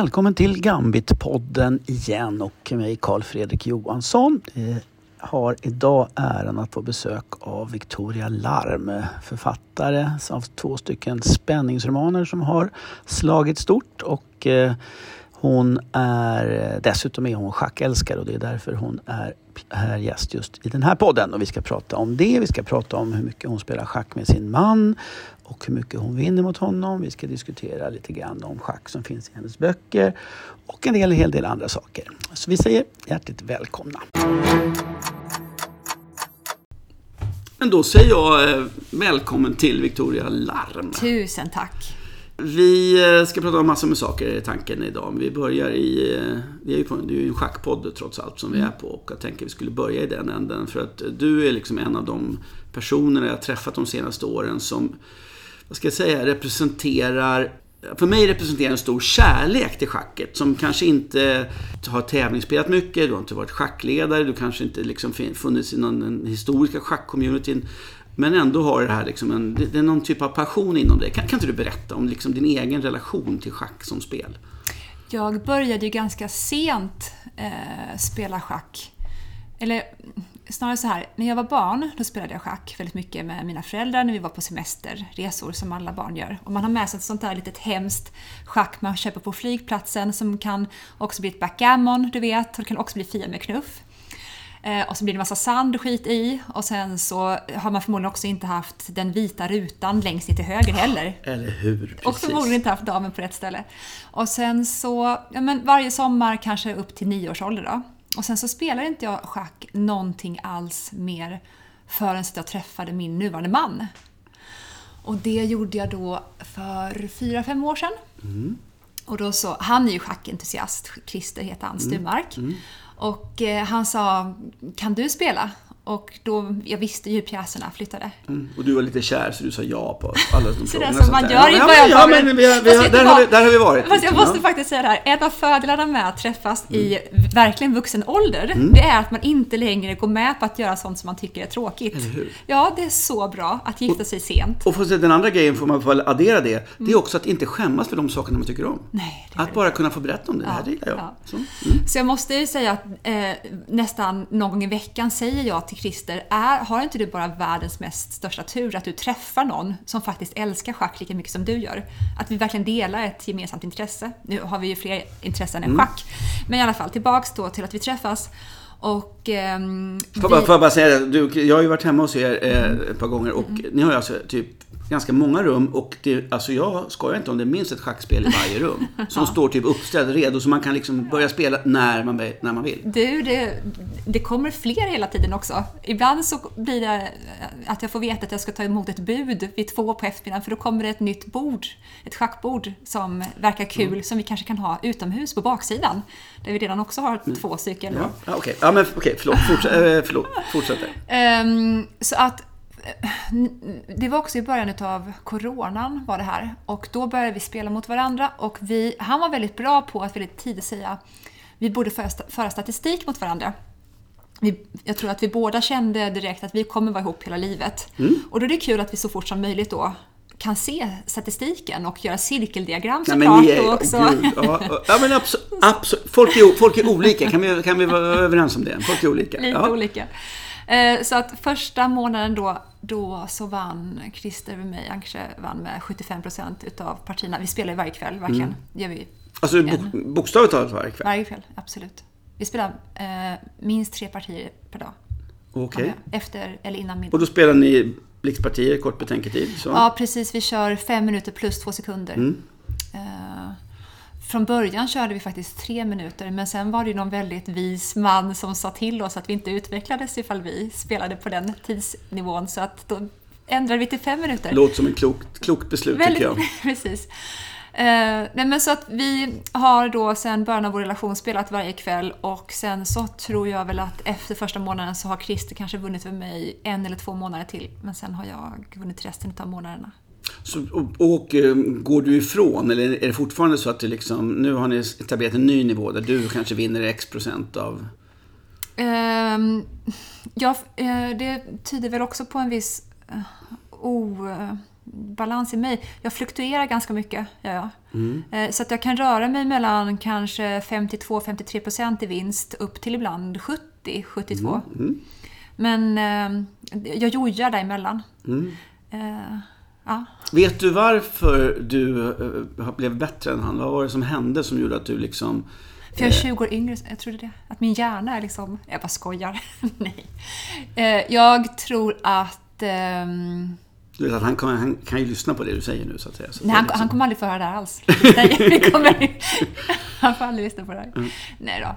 Välkommen till Gambit-podden igen och mig Karl Fredrik Johansson. Jag har idag äran att få besök av Victoria Larm, författare av två stycken spänningsromaner som har slagit stort och eh, hon är eh, dessutom är hon schackälskare och det är därför hon är här gäst just i den här podden. Och vi ska prata om det. Vi ska prata om hur mycket hon spelar schack med sin man och hur mycket hon vinner mot honom. Vi ska diskutera lite grann om schack som finns i hennes böcker och en del, hel del andra saker. Så vi säger hjärtligt välkomna. Men då säger jag eh, välkommen till Victoria Larm. Tusen tack. Vi eh, ska prata om massor med saker i tanken idag. Vi börjar i... eh, Det är ju, på, det är ju en schackpodd trots allt som vi är på och jag tänker vi skulle börja i den änden. För att du är liksom en av de personerna jag träffat de senaste åren som, vad ska jag säga, representerar för mig representerar en stor kärlek till schacket som kanske inte har tävlingsspelat mycket, du har inte varit schackledare, du kanske inte liksom funnits i någon den historiska schackcommunityn. Men ändå har det här liksom en, det det är någon typ av passion inom dig. Kan, kan inte du berätta om liksom din egen relation till schack som spel? Jag började ju ganska sent eh, spela schack. Eller snarare så här, när jag var barn då spelade jag schack väldigt mycket med mina föräldrar när vi var på semesterresor som alla barn gör. Och man har med sig ett sånt där litet hemskt schack man köper på flygplatsen som kan också bli ett backgammon, du vet. Och det kan också bli Fia med knuff. Eh, och så blir det massa sand och skit i. Och sen så har man förmodligen också inte haft den vita rutan längst ner till höger heller. Eller hur? Precis. Och förmodligen inte haft damen på rätt ställe. Och sen så, ja men varje sommar kanske upp till nio års ålder då. Och sen så spelade inte jag schack någonting alls mer förrän jag träffade min nuvarande man. Och det gjorde jag då för fyra, fem år sedan. Och då så, han är ju schackentusiast, Christer heter han, Sturmark. Och eh, han sa, kan du spela? Och då, jag visste ju pjäserna flyttade. Mm. Och du var lite kär så du sa ja på alla de frågorna. det är som man gör i ja, början på- ja, men vi, har- vi, har- där, har vi, där har vi varit. Fast jag måste ja. faktiskt säga det här, en av fördelarna med att träffas i Mm. verkligen vuxen ålder, det är att man inte längre går med på att göra sånt som man tycker är tråkigt. Eller hur? Ja, det är så bra att gifta sig sent. Och för den andra grejen får man väl addera det. Det är också att inte skämmas för de sakerna man tycker om. Mm. Nej, det Att bara kunna få berätta om det. Det här Ja, gillar jag. ja. Så. Mm. Så jag måste ju säga att eh, nästan någon gång i veckan säger jag till Christer, är, har inte du bara världens mest största tur att du träffar någon som faktiskt älskar schack lika mycket som du gör? Att vi verkligen delar ett gemensamt intresse. Nu har vi ju fler intressen Mm. än schack. Men i alla fall, tillbaks då till att vi träffas. Och... ehm, Får, jag bara, bara säga det, du, jag har ju varit hemma hos er eh, ett par gånger och Mm. ni har ju alltså typ ganska många rum och det, alltså jag skojar inte om det är minst ett schackspel i varje rum. Som står typ uppställt redo så man kan liksom börja spela när man, när man vill. Du, det, det kommer fler hela tiden också. Ibland så blir det att jag får veta att jag ska ta emot ett bud vid två på eftermiddagen för då kommer det ett nytt bord, ett schackbord som verkar kul Mm. som vi kanske kan ha utomhus på baksidan. Där vi redan också har två stycken. Mm. Ja, ja, okej. Ja, men okej, förlåt. Fortsätt, eh, förlåt. Fortsätt. Ehm, så att eh, det var också i början av coronan var det här och då började vi spela mot varandra och vi, han var väldigt bra på att väldigt tidigt säga vi borde föra, sta- föra statistik mot varandra. Vi, jag tror att vi båda kände direkt att vi kommer vara ihop hela livet. Och då är det kul att vi så fort som möjligt då kan se statistiken och göra cirkeldiagram såklart. ni är, också. Gud, ja, ja, men absolut. Absolut. Folk, är, folk är olika. Kan vi, kan vi vara överens om det? Folk är olika. Lite ja. olika. Eh, Så att första månaden då, då så vann Christer över mig, kanske vann med 75% utav partierna. Vi spelar ju varje kväll, verkligen. Mm. Gör vi Alltså bok, bokstavligt talat varje kväll? varje kväll, absolut. Vi spelar eh, minst tre partier per dag. Okej. Efter eller innan middag. Och då spelar ni blixtpartier, kort betänketid? Så. Ja, precis. Vi kör fem minuter plus två sekunder. Mm. Från början körde vi faktiskt tre minuter, men sen var det någon väldigt vis man som sa till oss att vi inte utvecklades ifall vi spelade på den tidsnivån. Så att då ändrade vi till fem minuter. Låter som ett klokt, klokt beslut tycker jag. precis. Eh, nej men så att vi har då sen början av vår relation spelat varje kväll och sen så tror jag väl att efter första månaden så har Christer kanske vunnit för mig en eller två månader till. Men sen har jag vunnit resten av månaderna. Så, och, och eh, går du ifrån, eller är det fortfarande så att du liksom, nu har ni etablerat en ny nivå där du kanske vinner x procent av... Ehm, ja, eh, det tyder väl också på en viss eh, o, balans i mig. Jag fluktuerar ganska mycket, ja, ja. Mm. Så att jag kan röra mig mellan kanske 52-53% i vinst upp till ibland 70-72. Mm. Mm. Men eh, jag jojar däremellan. Mm. Eh, ja. Vet du varför du eh, blev bättre än han? Vad var det som hände som gjorde att du liksom... För jag är 20 år yngre, jag trodde det. Att min hjärna är liksom... Jag bara skojar. Nej. Eh, jag tror att... Ehm, du vet att han, kan, han kan ju lyssna på det du säger nu så att säga. Så Nej, han, liksom... han kommer aldrig få höra det här alls. Vi kommer, han får aldrig lyssna på det här. Mm. Nej då.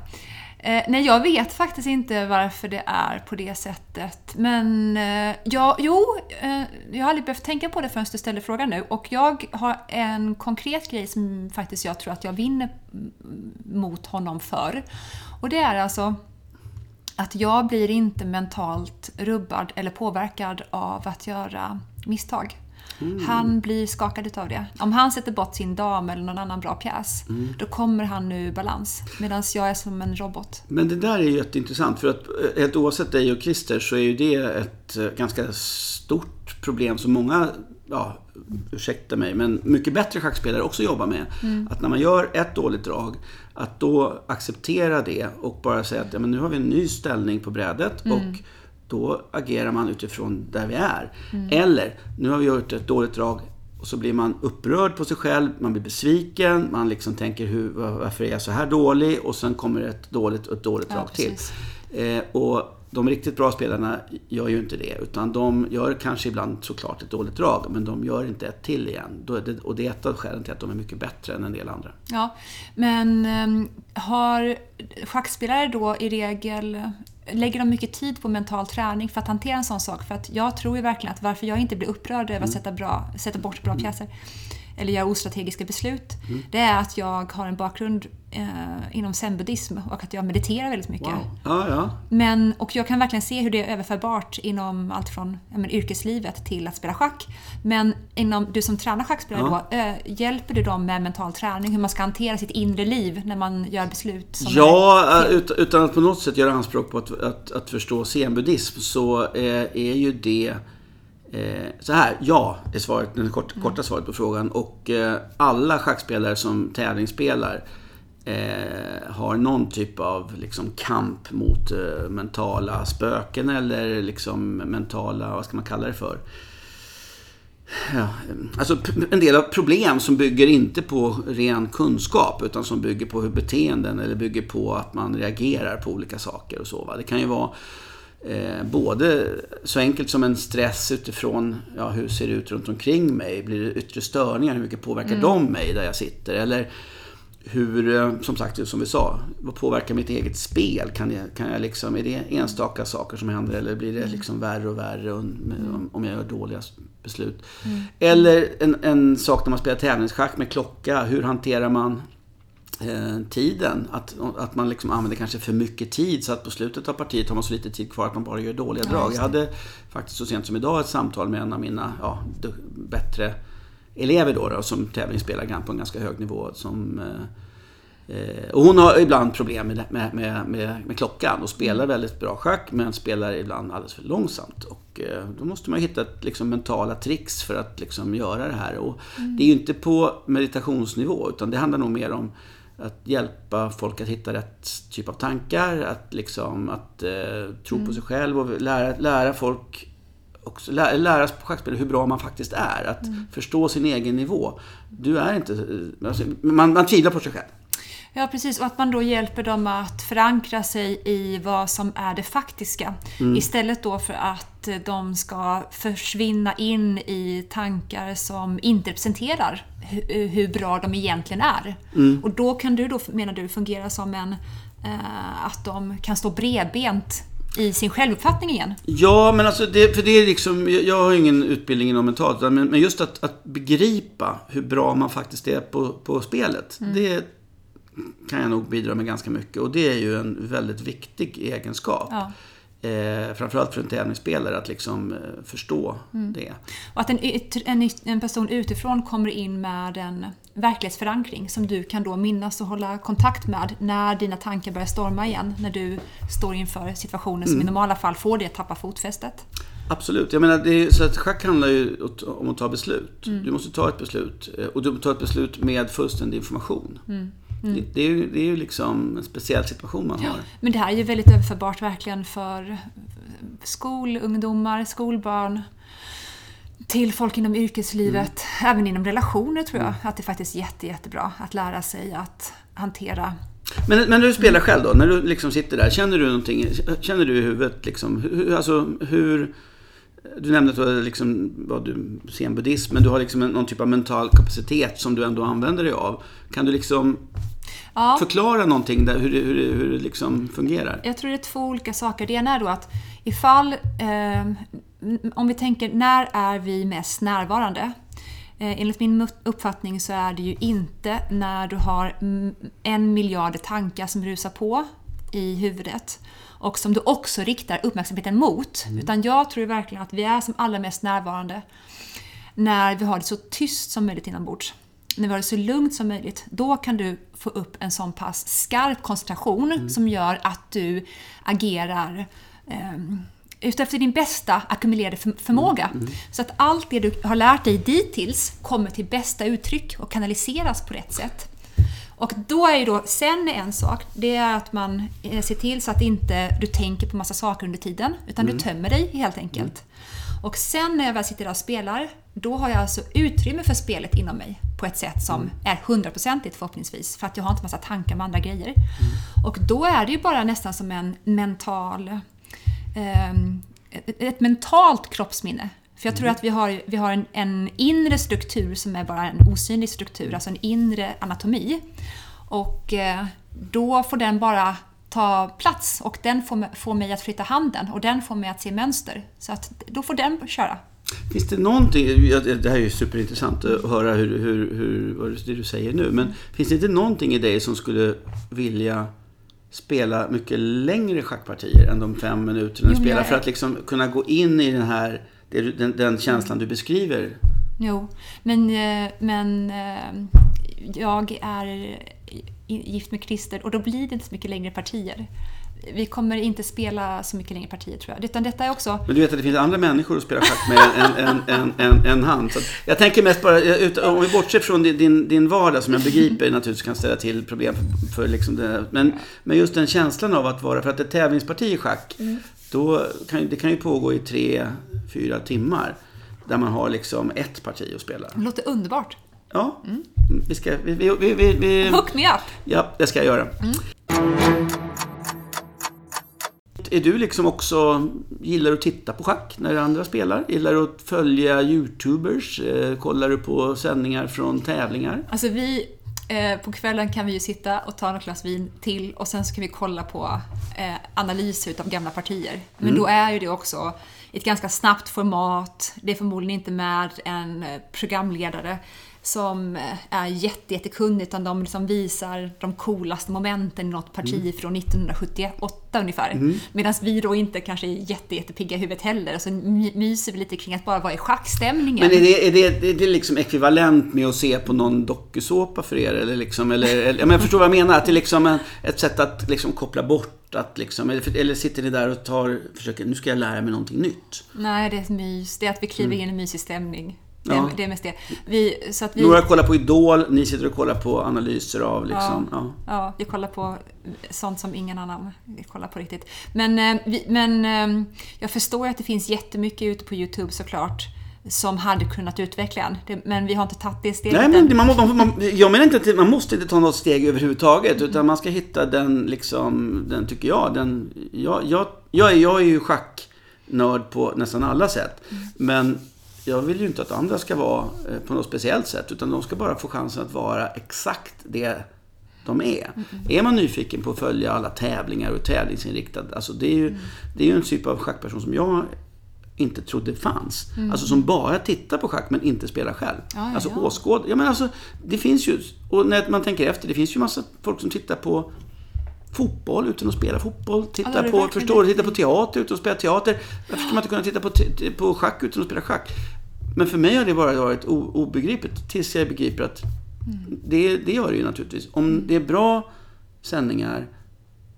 Eh, nej, jag vet faktiskt inte varför det är på det sättet. Men eh, ja, jo, eh, jag har aldrig behövt tänka på det förrän du ställer frågan nu. Och jag har en konkret grej som faktiskt jag tror att jag vinner mm, mot honom för. Och det är alltså att jag blir inte mentalt rubbad eller påverkad av att göra misstag. Mm. Han blir skakad utav det. Om han sätter bort sin dam eller någon annan bra pjäs, mm. då kommer han nu balans. Medan jag är som en robot. Men det där är ju jätteintressant. För att eh, helt oavsett dig och Christer så är ju det ett eh, ganska stort problem som många, ja, ursäkta mig, men mycket bättre schackspelare också jobbar med. Mm. Att när man gör ett dåligt drag, att då acceptera det och bara säga att ja, men nu har vi en ny ställning på brädet. Mm. och då agerar man utifrån där vi är. Mm. Eller, nu har vi gjort ett dåligt drag och så blir man upprörd på sig själv, man blir besviken, man liksom tänker hur, varför är jag så här dålig? Och sen kommer ett dåligt och ett dåligt ja, drag till. Eh, och de riktigt bra spelarna gör ju inte det. Utan de gör kanske ibland såklart ett dåligt drag, men de gör inte ett till igen. Och det är ett av skälen till att de är mycket bättre än en del andra. Ja, men um, har schackspelare då i regel lägger de mycket tid på mental träning för att hantera en sån sak? För att jag tror ju verkligen att varför jag inte blir upprörd över att mm. sätta, bra, sätta bort bra mm. pjäser eller göra ostrategiska beslut. Mm. Det är att jag har en bakgrund eh, inom zen-buddhism och att jag mediterar väldigt mycket. Wow. Ja, ja. Men, och jag kan verkligen se hur det är överförbart inom allt från men, yrkeslivet till att spela schack. Men inom, du som tränar schackspelare ja. då, äh, hjälper du dem med mental träning? Hur man ska hantera sitt inre liv när man gör beslut? ja, ut, utan att på något sätt göra anspråk på att, att, att förstå zen-buddhism så eh, är ju det Eh, så här, ja, är svaret, det kort, korta svaret på frågan. Och eh, alla schackspelare som tävlingsspelar eh, har någon typ av liksom, kamp mot eh, mentala spöken eller liksom, mentala, vad ska man kalla det för? Ja, eh, alltså en del av problem som bygger inte på ren kunskap utan som bygger på hur beteenden eller bygger på att man reagerar på olika saker och så. Va? Det kan ju vara Eh, både så enkelt som en stress utifrån ja, hur ser det ut runt omkring mig? Blir det yttre störningar? Hur mycket påverkar mm. de mig där jag sitter? Eller hur, eh, som sagt, som vi sa, vad påverkar mitt eget spel? Kan jag, kan jag liksom, är det enstaka saker som händer eller blir det mm. liksom värre och värre om, om jag gör dåliga beslut? Mm. Eller en, en sak när man spelar tävlingsschack med klocka, hur hanterar man tiden. Att, att man liksom använder kanske för mycket tid så att på slutet av partiet har man så lite tid kvar att man bara gör dåliga ja, drag. Jag hade faktiskt så sent som idag ett samtal med en av mina ja, bättre elever då, då som tävlingsspelar på en ganska hög nivå. Som, eh, eh, och hon har ibland problem med, med, med, med, med klockan och spelar mm. väldigt bra schack men spelar ibland alldeles för långsamt. Och eh, då måste man hitta liksom, mentala tricks för att liksom, göra det här. Och mm. Det är ju inte på meditationsnivå utan det handlar nog mer om att hjälpa folk att hitta rätt typ av tankar, att, liksom, att eh, tro mm. på sig själv och lära, lära folk också, lära, lära schackspelare hur bra man faktiskt är. Att mm. förstå sin egen nivå. Du är inte... Alltså, man, man tvivlar på sig själv. Ja, precis. Och att man då hjälper dem att förankra sig i vad som är det faktiska. Mm. Istället då för att de ska försvinna in i tankar som inte representerar hur bra de egentligen är. Mm. Och då kan du då, menar du, fungera som en... Eh, att de kan stå bredbent i sin självuppfattning igen? Ja, men alltså det, för det är liksom, jag har ingen utbildning inom mentalt, men, men just att, att begripa hur bra man faktiskt är på, på spelet. Mm. Det kan jag nog bidra med ganska mycket. Och det är ju en väldigt viktig egenskap. Ja. Eh, framförallt för en tävlingsspelare att liksom eh, förstå mm. det. Och att en, en, en, person utifrån kommer in med en verklighetsförankring som du kan då minnas och hålla kontakt med när dina tankar börjar storma igen. När du står inför situationer som mm. i normala fall får dig att tappa fotfästet. Absolut. Jag menar, det är, så att schack handlar ju om att ta beslut. Mm. Du måste ta ett beslut. eh, Och du måste ta ett beslut med fullständig information. Mm. Det, är ju, det är ju liksom en speciell situation man har. Men det här är ju väldigt överförbart verkligen för skolungdomar, skolbarn, till folk inom yrkeslivet, även inom relationer tror jag, att det faktiskt är jätte, jättebra att lära sig att hantera Men, men när du spelar själv då, när du liksom sitter där, känner du någonting, känner du i huvudet liksom, hur, alltså hur... Du nämnde att du hade liksom, vad du men du har liksom någon typ av mental kapacitet som du ändå använder dig av. Kan du liksom Ja. förklara någonting där, hur det, hur det, hur det liksom fungerar? Jag tror det är två olika saker. Det ena är då att ifall, eh, om vi tänker när är vi mest närvarande? Eh, enligt min uppfattning så är det ju inte när du har mm, en miljard tankar som rusar på i huvudet och som du också riktar uppmärksamheten mot. Utan jag tror verkligen att vi är som allra mest närvarande när vi har det så tyst som möjligt inombords. När vi har det så lugnt som möjligt. Då kan du få upp en sån pass skarp koncentration som gör att du agerar eh, utefter din bästa ackumulerade för- förmåga. Så att allt det du har lärt dig dittills kommer till bästa uttryck och kanaliseras på rätt sätt. Och då är ju då, sen en sak, det är att man eh, ser till så att inte du tänker på massa saker under tiden, utan du tömmer dig helt enkelt. Och sen när jag väl sitter där och spelar, då har jag alltså utrymme för spelet inom mig på ett sätt som är hundraprocentigt förhoppningsvis, för att jag har inte massa tankar med andra grejer. Och då är det ju bara nästan som en mental ehm, ett, ett mentalt kroppsminne. För jag tror att vi har, vi har en, en inre struktur som är bara en osynlig struktur, alltså en inre anatomi. Och eh, då får den bara ta plats och den får, får mig att flytta handen och den får mig att se mönster. Så att då får den köra. Finns det någonting, det här är ju superintressant att höra hur, hur, hur, vad det du säger nu, men finns det inte någonting i dig som skulle vilja spela mycket längre schackpartier än de fem minuterna du spelar för att liksom kunna gå in i den här, den, den känslan du beskriver? Jo, men, eh, men eh, jag är gift med Christer och då blir det inte så mycket längre partier. Vi kommer inte spela så mycket längre partier tror jag. Utan detta är också... Men du vet att det finns andra människor att spela schack med än, än, än, än, än han. Så jag tänker mest bara, ut- om vi bortser från din- din, vardag som jag begriper naturligtvis kan ställa till problem för, för liksom det. Men, men just den känslan av att vara, för att ett tävlingsparti i schack, då kan, det kan ju pågå i tre, fyra timmar. Där man har liksom ett parti att spela. Det låter underbart. Ja, vi ska, vi, vi, vi, vi, vi, Hook me up! Ja, det ska jag göra. Är du liksom också, gillar du att titta på schack när andra spelar? Gillar du att följa YouTubers? Eh, kollar du på sändningar från tävlingar? Alltså vi, eh, på kvällen kan vi ju sitta och ta något glas vin till och sen så kan vi kolla på eh, analyser utav gamla partier. Men då är ju det också ett ganska snabbt format. Det är förmodligen inte med en programledare som eh, är jätte, jättekunnig utan de liksom visar de coolaste momenten i något parti från 1978 ungefär. Medan vi då inte kanske är jätte, jättepigga i huvudet heller. Så my- myser vi lite kring att bara vara i schackstämningen. Men är det, är det, är det liksom ekvivalent med att se på någon dokusåpa för er? Eller liksom, eller, eller, jag förstår vad jag menar, att det är liksom ett sätt att liksom koppla bort att liksom, eller, sitter ni där och tar, försöker, nu ska jag lära mig någonting nytt? Nej, det är ett mys. Det är att vi kliver in i en mysig stämning. Det Ja. det är mest det. Vi, så att vi, Några kollar på Idol, ni sitter och kollar på analyser av liksom, ja. ja, vi kollar på sånt som ingen annan kollar på riktigt. Men, eh, men eh, jag förstår att det finns jättemycket ute på Youtube såklart som hade kunnat utveckla en. Men vi har inte tagit det steget Nej, men man, man, man, jag menar inte att man måste inte ta något steg överhuvudtaget. Utan man ska hitta den, liksom, den tycker jag. Den, jag, jag, jag, är, jag är ju schacknörd på nästan alla sätt. Men jag vill ju inte att andra ska vara eh, på något speciellt sätt. Utan de ska bara få chansen att vara exakt det de är. Är man nyfiken på att följa alla tävlingar och tävlingsinriktad. Alltså det är ju, det är ju en typ av schackperson som jag inte trodde fanns. Alltså som bara tittar på schack men inte spelar själv. Ja, alltså ja. åskåd. Ja, men alltså, det finns ju, och när man tänker efter, det finns ju massa folk som tittar på fotboll utan att spela fotboll. Ja, har du på, förstår, tittar på teater utan att spela teater. Varför ska man inte kunna titta på, på schack utan att spela schack? Men för mig har det bara varit obegripligt. Tills jag begriper att Mm. det, det gör det ju naturligtvis. Om det är bra sändningar,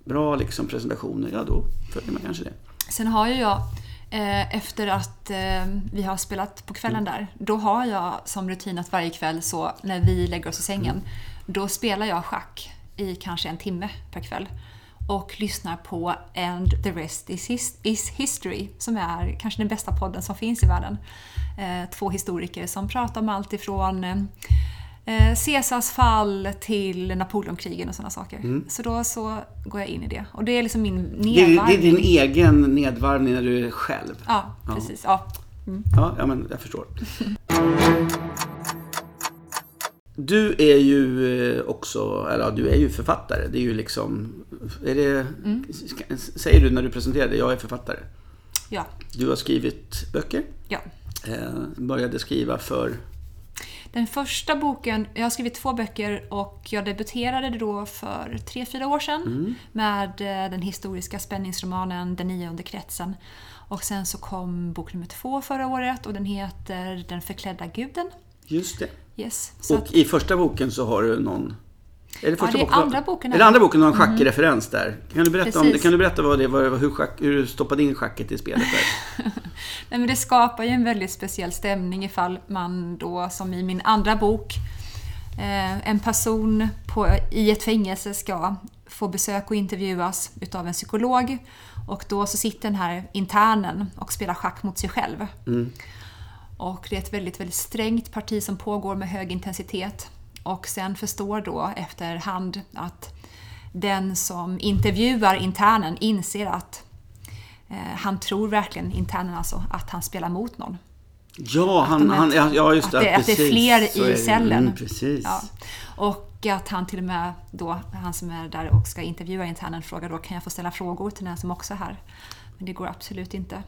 bra liksom presentationer, ja då följer man kanske det. Sen har ju jag Eh, efter att eh, vi har spelat på kvällen Mm. där, då har jag som rutin att varje kväll så när vi lägger oss i sängen, Mm. då spelar jag schack i kanske en timme per kväll. Och lyssnar på And the rest is, his- is history, som är kanske den bästa podden som finns i världen. Eh, två historiker som pratar om allt ifrån eh, Caesars fall till Napoleonkrigen och sådana saker. Så då så går jag in i det. Och det är liksom min Mm. Det är, det är nedvarvning. din egen nedvarvning när du är själv. Ja, precis. Ja. Ja, ja men jag förstår. Du är ju eh, också, eller du är ju författare. Det är ju liksom, är det, ska- säger du när du presenterar dig, jag är författare. ja. Du har skrivit böcker, ja. eh, började skriva för, Den första boken, jag har skrivit två böcker och jag debuterade då för tre, fyra år sedan med eh, den historiska spänningsromanen Den nionde kretsen. Och sen så kom bok nummer två förra året och den heter Den förklädda guden. just det. Yes. Och att, i första boken så har du någon... Är det, första det är andra boken Är det andra boken någon schackreferens där? Kan du berätta, om det? Kan du berätta vad det var, hur, schack, hur du stoppade in schacket i spelet där? nej, men det skapar ju en väldigt speciell stämning ifall man då, som i min andra bok, eh, en person på, i ett fängelse ska få besök och intervjuas utav en psykolog. Och då så sitter den här internen och spelar schack mot sig själv. Och det är ett väldigt, väldigt strängt parti som pågår med hög intensitet. Och sen förstår då efterhand att den som intervjuar internen inser att eh, han tror verkligen, internen alltså, att han spelar mot någon. Ja, han, är- han, ja, just att det. det- att det är fler i är det. cellen. Mm, precis. Ja. Och att han till och med då, han som är där och ska intervjua internen frågar då kan jag få ställa frågor till den som också är här? Men det går absolut inte.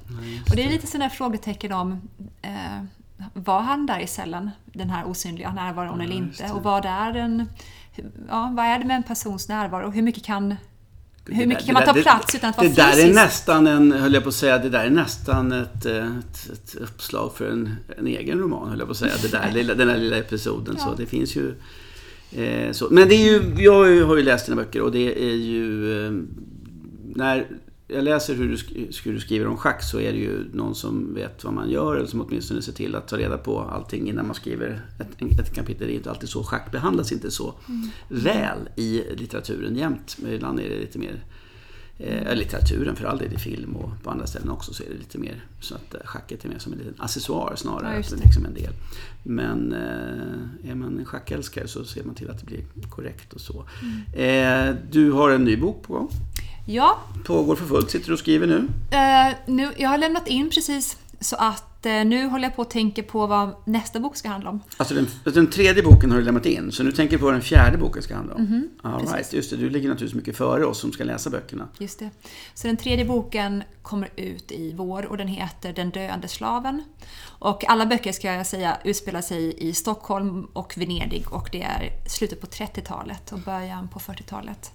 och det är lite sådana frågetecken om eh, var han där i cellen, den här osynliga närvaron eller inte? Och vad är, en, ja, vad är det med en persons närvaro? Hur mycket kan, hur mycket där- kan man ta där- plats utan att vara Det där fysisk? är nästan en, höll jag på att säga, det där är nästan ett, ett, ett uppslag för en, en egen roman, höll jag på att säga. Det där, lilla, den där lilla episoden. Ja. Så det finns ju... Eh, så. Men det är ju, jag har ju läst dina böcker och det är ju... Eh, när jag läser hur du, hur du skriver om schack så är det ju någon som vet vad man gör eller som åtminstone ser till att ta reda på allting innan man skriver ett, ett kapitel. Det är inte alltid så. Schack behandlas inte så väl i litteraturen jämt. Men ibland är det lite mer Eh, litteraturen för all del, i film och på andra ställen också så är det lite mer så att eh, schacket är mer som en liten accessoar snarare Ja, än liksom en del. Men eh, är man en schackälskare så ser man till att det blir korrekt och så. Mm. Eh, du har en ny bok på gång. Ja, Pågår för fullt, sitter du och skriver nu. Eh, nu, jag har lämnat in precis så att eh, nu håller jag på att tänka på vad nästa bok ska handla om. Alltså den, den tredje boken har du lämnat in, så nu tänker du på vad den fjärde boken ska handla om. Mhm, All precis. right, just det, du ligger naturligtvis mycket före oss som ska läsa böckerna. Just det. Så den tredje boken kommer ut i vår och den heter Den döende slaven. Och alla böcker ska jag säga utspelar sig i Stockholm och Venedig och det är slutet på 30-talet och början på 40-talet.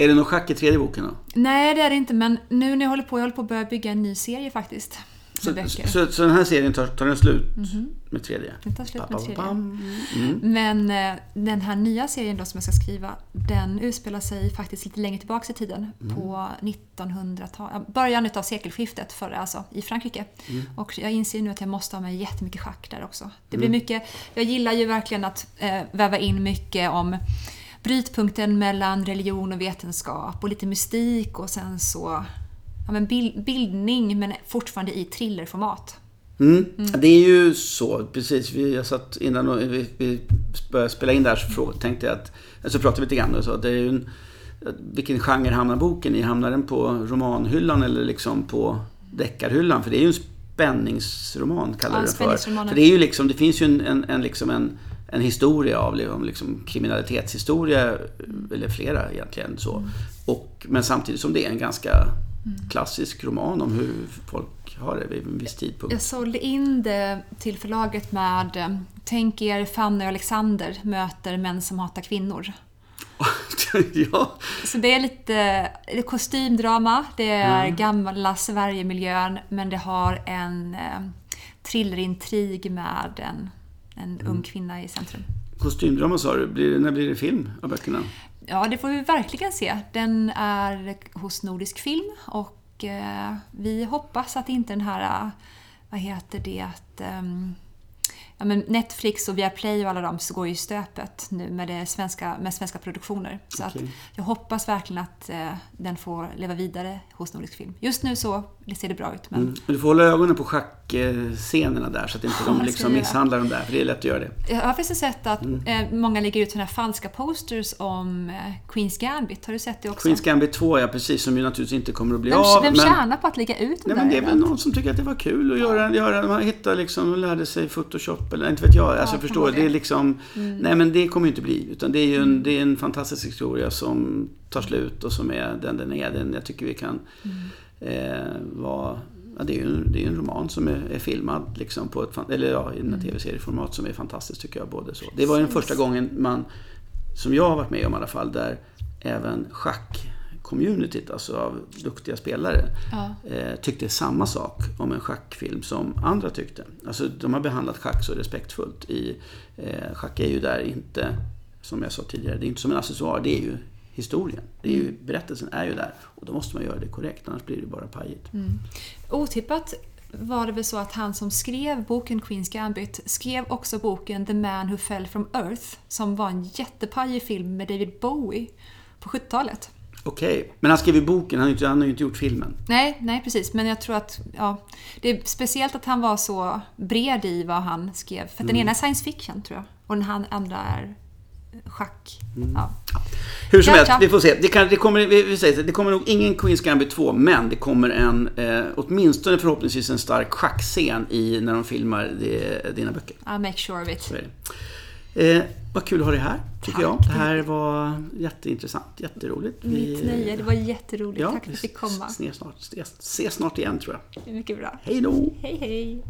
Är det någon schack i tredje boken då? Nej, det är det inte, men nu när jag håller på, jag håller på att börja bygga en ny serie faktiskt. Så, så, så den här serien tar, tar den slut med tredje? Den tar slut med tredje. Mm. Men eh, den här nya serien då som jag ska skriva, den utspelar sig faktiskt lite längre tillbaka i tiden. På 1900-talet, början av sekelskiftet för, alltså, i Frankrike. Och jag inser nu att jag måste ha med jättemycket schack där också. Det blir mycket, jag gillar ju verkligen att eh, väva in mycket om brytpunkten mellan religion och vetenskap och lite mystik och sen så ja, men bil- bildning men fortfarande i thrillerformat. Mm. Det är ju så, precis. Vi, jag satt innan vi, vi började spela in där så fråga, tänkte jag att, så pratade vi lite grann och så, det är ju en, vilken genre hamnar boken i? Hamnar den på romanhyllan eller liksom på deckarhyllan? För det är ju en spänningsroman kallar Ja, det för. För det är ju liksom, det finns ju en, en, en, liksom en, en historia av liksom, liksom kriminalitetshistoria, eller flera egentligen så. Och, men samtidigt som det är en ganska klassisk roman om hur folk har det vid en viss tidpunkt. Jag sålde in det till förlaget med eh, Tänk er Fanny och Alexander möter män som hatar kvinnor. ja, Så det är lite det är kostymdrama, det är gamla Sverigemiljön men det har en eh, thrilleintrig med en, en ung kvinna i centrum. kostymdrama sa du. Blir, när blir det film av böckerna? Ja, det får vi verkligen se. Den är hos Nordisk Film och eh, vi hoppas att inte den här, eh, vad heter det, att ehm, ja, men Netflix och Viaplay och alla de så går ju i stöpet nu med, det svenska, med svenska produktioner. Så Okej. att jag hoppas verkligen att eh, den får leva vidare hos Nordisk Film. Just nu så ser det bra ut men Mm. Du får hålla ögonen på schackscenerna där så att inte Ja, de jag liksom misshandlar dem där. För det är lätt att göra det. jag har faktiskt sett att Mm. eh, många lägger ut såna här falska posters om eh, Queens Gambit. Har du sett det också? Queens Gambit 2, ja precis, som ju naturligtvis inte kommer att bli vem av. vem men... tjänar på att lägga ut de Nej, där? men det är väl någon som tycker att det var kul att göra, göra man hittade liksom, och lärde sig Photoshop eller inte vet jag. Alltså, kan förstår, det. det är liksom, nej men det kommer ju inte bli. Utan det är ju en, det är en fantastisk historia som tar slut och som är den den är. Den, jag tycker vi kan eh, vara Ja, det är ju en, det är en roman som är, är filmad liksom på ett, eller ja, i en tv-serieformat som är fantastiskt tycker jag. Både så. Det var den första gången man, som jag har varit med om i alla fall, där även schack-communityt, alltså av duktiga spelare, Ja. eh, tyckte samma sak om en schackfilm som andra tyckte. Alltså de har behandlat schack så respektfullt. I, eh, schack är ju där inte, som jag sa tidigare, det är inte som en accessoar, det är ju historien. Det är ju, berättelsen är ju där. Och då måste man göra det korrekt, annars blir det bara pajigt. Otippat var det väl så att han som skrev boken Queens Gambit skrev också boken The Man Who Fell From Earth som var en jättepajig film med David Bowie på 70-talet. Okej, men han skrev ju boken, han har ju inte, han har ju inte gjort filmen. Nej, nej precis. Men jag tror att ja, det är speciellt att han var så bred i vad han skrev. För att den ena är science fiction tror jag och den andra är schack. Ja. Hur som helst, vi får se. Det, kan, det, kommer, vi, vi säger det kommer nog ingen Queens Gambit 2, men det kommer en, eh, åtminstone förhoppningsvis en stark schackscen i, när de filmar det, dina böcker. I'll make sure of it. Eh, vad kul att ha dig här, tycker jag. Tack. Det här var jätteintressant, jätteroligt. Mitt nöje, det var jätteroligt. Ja, Tack för att jag fick komma. vi ses snart, ses, ses snart igen tror jag. Mycket bra. Hej då! Hej hej!